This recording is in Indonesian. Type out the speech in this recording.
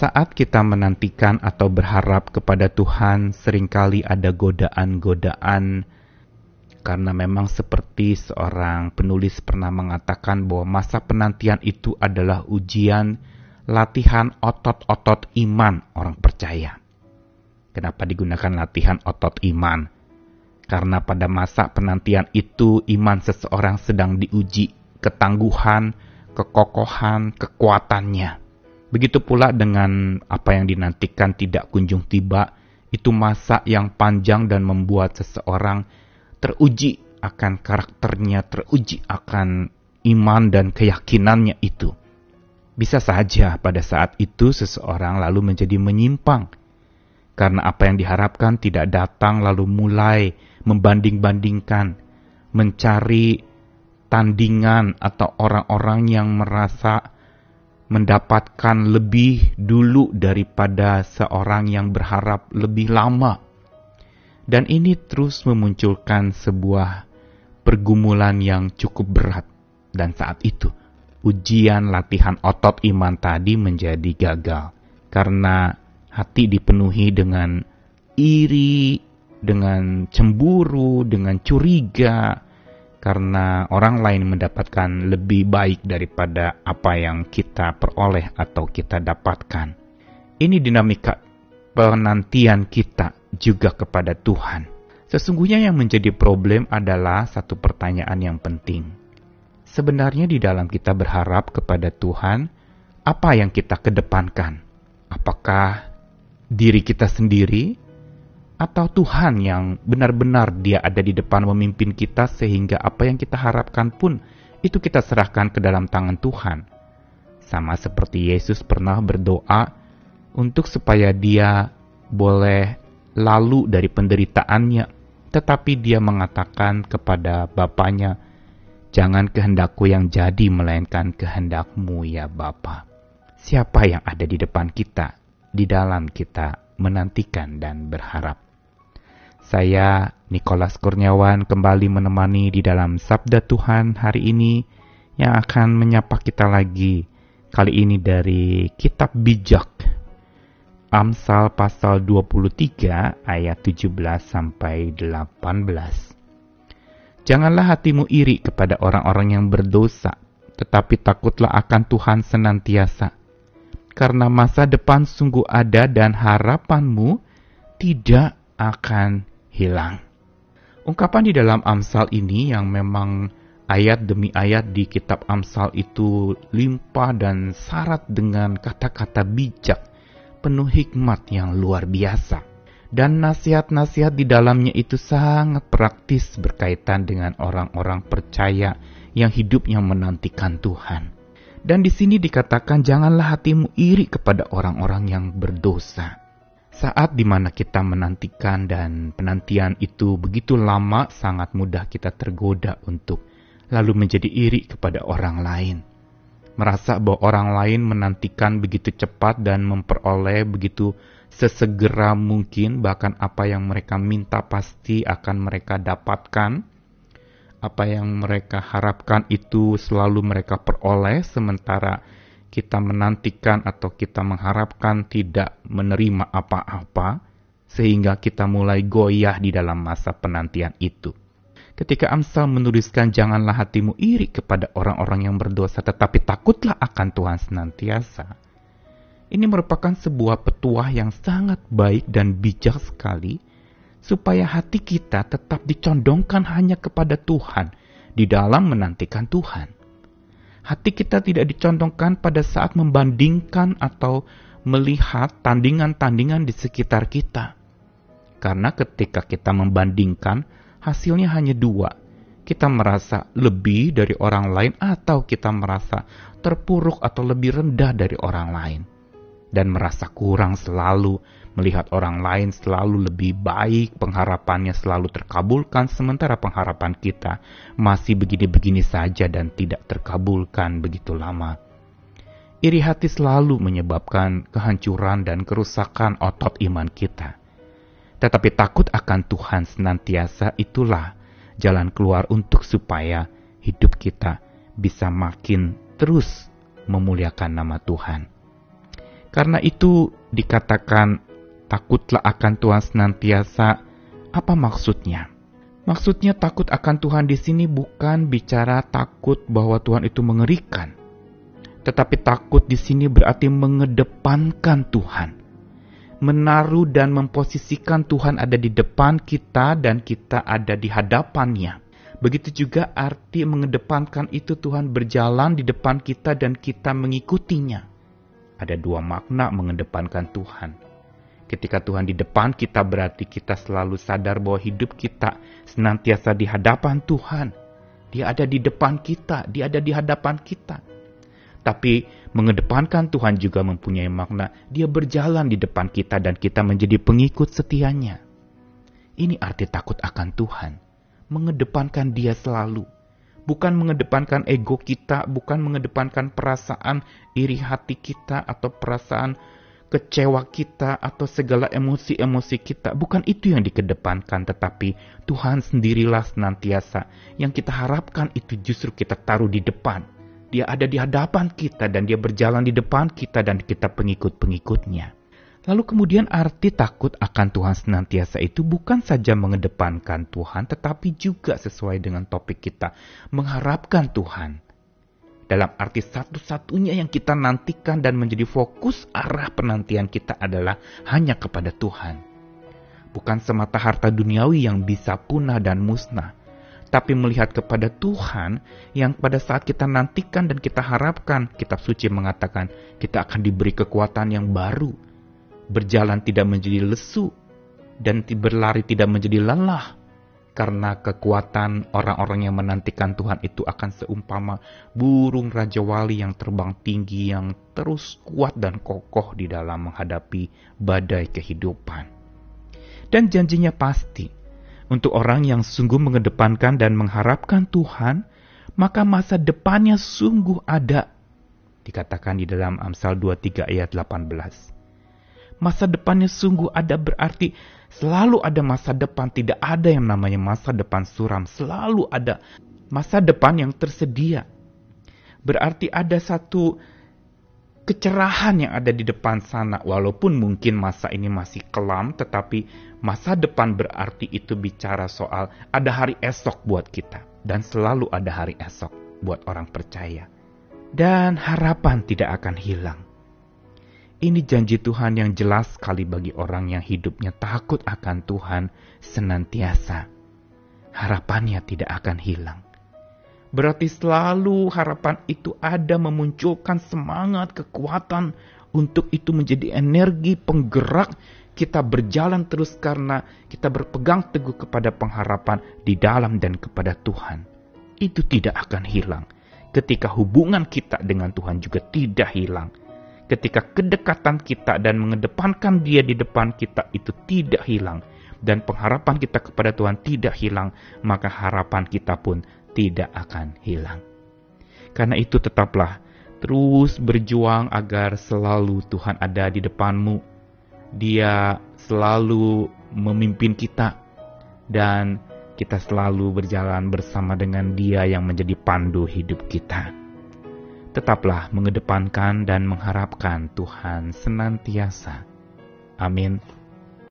Saat kita menantikan atau berharap kepada Tuhan, sering kali ada godaan-godaan karena memang seperti seorang penulis pernah mengatakan bahwa masa penantian itu adalah ujian latihan otot-otot iman orang percaya. Kenapa digunakan latihan otot iman? Karena pada masa penantian itu iman seseorang sedang diuji ketangguhan, kekokohan, kekuatannya. Begitu pula dengan apa yang dinantikan tidak kunjung tiba, itu masa yang panjang dan membuat seseorang teruji akan karakternya, teruji akan iman dan keyakinannya itu. Bisa saja pada saat itu seseorang lalu menjadi menyimpang karena apa yang diharapkan tidak datang lalu mulai membanding-bandingkan, mencari tandingan atau orang-orang yang merasa mendapatkan lebih dulu daripada seorang yang berharap lebih lama dan ini terus memunculkan sebuah pergumulan yang cukup berat. Dan saat itu, ujian latihan otot iman tadi menjadi gagal. Karena hati dipenuhi dengan iri, dengan cemburu, dengan curiga, karena orang lain mendapatkan lebih baik daripada apa yang kita peroleh atau kita dapatkan. Ini dinamika penantian kita juga kepada Tuhan. Sesungguhnya yang menjadi problem adalah satu pertanyaan yang penting. Sebenarnya di dalam kita berharap kepada Tuhan, apa yang kita kedepankan? Apakah diri kita sendiri atau Tuhan yang benar-benar dia ada di depan memimpin kita sehingga apa yang kita harapkan pun itu kita serahkan ke dalam tangan Tuhan. Sama seperti Yesus pernah berdoa untuk supaya dia boleh lalu dari penderitaannya, tetapi dia mengatakan kepada bapaknya, Jangan kehendakku yang jadi, melainkan kehendakmu ya Bapa. Siapa yang ada di depan kita, di dalam kita menantikan dan berharap. Saya, Nikolas Kurniawan, kembali menemani di dalam Sabda Tuhan hari ini yang akan menyapa kita lagi, kali ini dari Kitab Bijak Amsal pasal 23 ayat 17 sampai 18. Janganlah hatimu iri kepada orang-orang yang berdosa, tetapi takutlah akan Tuhan senantiasa. Karena masa depan sungguh ada dan harapanmu tidak akan hilang. Ungkapan di dalam Amsal ini yang memang ayat demi ayat di kitab Amsal itu limpah dan syarat dengan kata-kata bijak penuh hikmat yang luar biasa. Dan nasihat-nasihat di dalamnya itu sangat praktis berkaitan dengan orang-orang percaya yang hidupnya menantikan Tuhan. Dan di sini dikatakan janganlah hatimu iri kepada orang-orang yang berdosa. Saat di mana kita menantikan dan penantian itu begitu lama, sangat mudah kita tergoda untuk lalu menjadi iri kepada orang lain merasa bahwa orang lain menantikan begitu cepat dan memperoleh begitu sesegera mungkin, bahkan apa yang mereka minta pasti akan mereka dapatkan. Apa yang mereka harapkan itu selalu mereka peroleh, sementara kita menantikan atau kita mengharapkan tidak menerima apa-apa, sehingga kita mulai goyah di dalam masa penantian itu. Ketika Amsal menuliskan janganlah hatimu iri kepada orang-orang yang berdosa tetapi takutlah akan Tuhan senantiasa. Ini merupakan sebuah petuah yang sangat baik dan bijak sekali supaya hati kita tetap dicondongkan hanya kepada Tuhan di dalam menantikan Tuhan. Hati kita tidak dicondongkan pada saat membandingkan atau melihat tandingan-tandingan di sekitar kita. Karena ketika kita membandingkan, hasilnya hanya dua. Kita merasa lebih dari orang lain atau kita merasa terpuruk atau lebih rendah dari orang lain. Dan merasa kurang selalu melihat orang lain selalu lebih baik, pengharapannya selalu terkabulkan, sementara pengharapan kita masih begini-begini saja dan tidak terkabulkan begitu lama. Iri hati selalu menyebabkan kehancuran dan kerusakan otot iman kita. Tetapi takut akan Tuhan senantiasa itulah jalan keluar untuk supaya hidup kita bisa makin terus memuliakan nama Tuhan. Karena itu dikatakan takutlah akan Tuhan senantiasa. Apa maksudnya? Maksudnya takut akan Tuhan di sini bukan bicara takut bahwa Tuhan itu mengerikan. Tetapi takut di sini berarti mengedepankan Tuhan. Menaruh dan memposisikan Tuhan ada di depan kita dan kita ada di hadapannya. Begitu juga arti mengedepankan itu Tuhan berjalan di depan kita dan kita mengikutinya. Ada dua makna mengedepankan Tuhan Ketika Tuhan di depan kita berarti kita selalu sadar bahwa hidup kita senantiasa di hadapan Tuhan. Dia ada di depan kita, dia ada di hadapan kita. Tapi mengedepankan Tuhan juga mempunyai makna dia berjalan di depan kita dan kita menjadi pengikut setianya. Ini arti takut akan Tuhan. Mengedepankan dia selalu. Bukan mengedepankan ego kita, bukan mengedepankan perasaan iri hati kita atau perasaan kecewa kita atau segala emosi-emosi kita. Bukan itu yang dikedepankan, tetapi Tuhan sendirilah senantiasa. Yang kita harapkan itu justru kita taruh di depan. Dia ada di hadapan kita dan dia berjalan di depan kita dan kita pengikut-pengikutnya. Lalu kemudian arti takut akan Tuhan senantiasa itu bukan saja mengedepankan Tuhan, tetapi juga sesuai dengan topik kita, mengharapkan Tuhan dalam arti satu-satunya yang kita nantikan dan menjadi fokus arah penantian kita adalah hanya kepada Tuhan. Bukan semata harta duniawi yang bisa punah dan musnah, tapi melihat kepada Tuhan yang pada saat kita nantikan dan kita harapkan, kitab suci mengatakan kita akan diberi kekuatan yang baru, berjalan tidak menjadi lesu, dan berlari tidak menjadi lelah, karena kekuatan orang-orang yang menantikan Tuhan itu akan seumpama burung Raja Wali yang terbang tinggi yang terus kuat dan kokoh di dalam menghadapi badai kehidupan. Dan janjinya pasti, untuk orang yang sungguh mengedepankan dan mengharapkan Tuhan, maka masa depannya sungguh ada. Dikatakan di dalam Amsal 23 ayat 18. Masa depannya sungguh ada berarti Selalu ada masa depan, tidak ada yang namanya masa depan suram. Selalu ada masa depan yang tersedia. Berarti ada satu kecerahan yang ada di depan sana. Walaupun mungkin masa ini masih kelam, tetapi masa depan berarti itu bicara soal ada hari esok buat kita. Dan selalu ada hari esok buat orang percaya. Dan harapan tidak akan hilang. Ini janji Tuhan yang jelas sekali bagi orang yang hidupnya takut akan Tuhan senantiasa. Harapannya tidak akan hilang. Berarti selalu harapan itu ada memunculkan semangat, kekuatan untuk itu menjadi energi penggerak kita berjalan terus karena kita berpegang teguh kepada pengharapan di dalam dan kepada Tuhan. Itu tidak akan hilang. Ketika hubungan kita dengan Tuhan juga tidak hilang ketika kedekatan kita dan mengedepankan dia di depan kita itu tidak hilang dan pengharapan kita kepada Tuhan tidak hilang, maka harapan kita pun tidak akan hilang. Karena itu tetaplah terus berjuang agar selalu Tuhan ada di depanmu. Dia selalu memimpin kita dan kita selalu berjalan bersama dengan Dia yang menjadi pandu hidup kita tetaplah mengedepankan dan mengharapkan Tuhan senantiasa. Amin.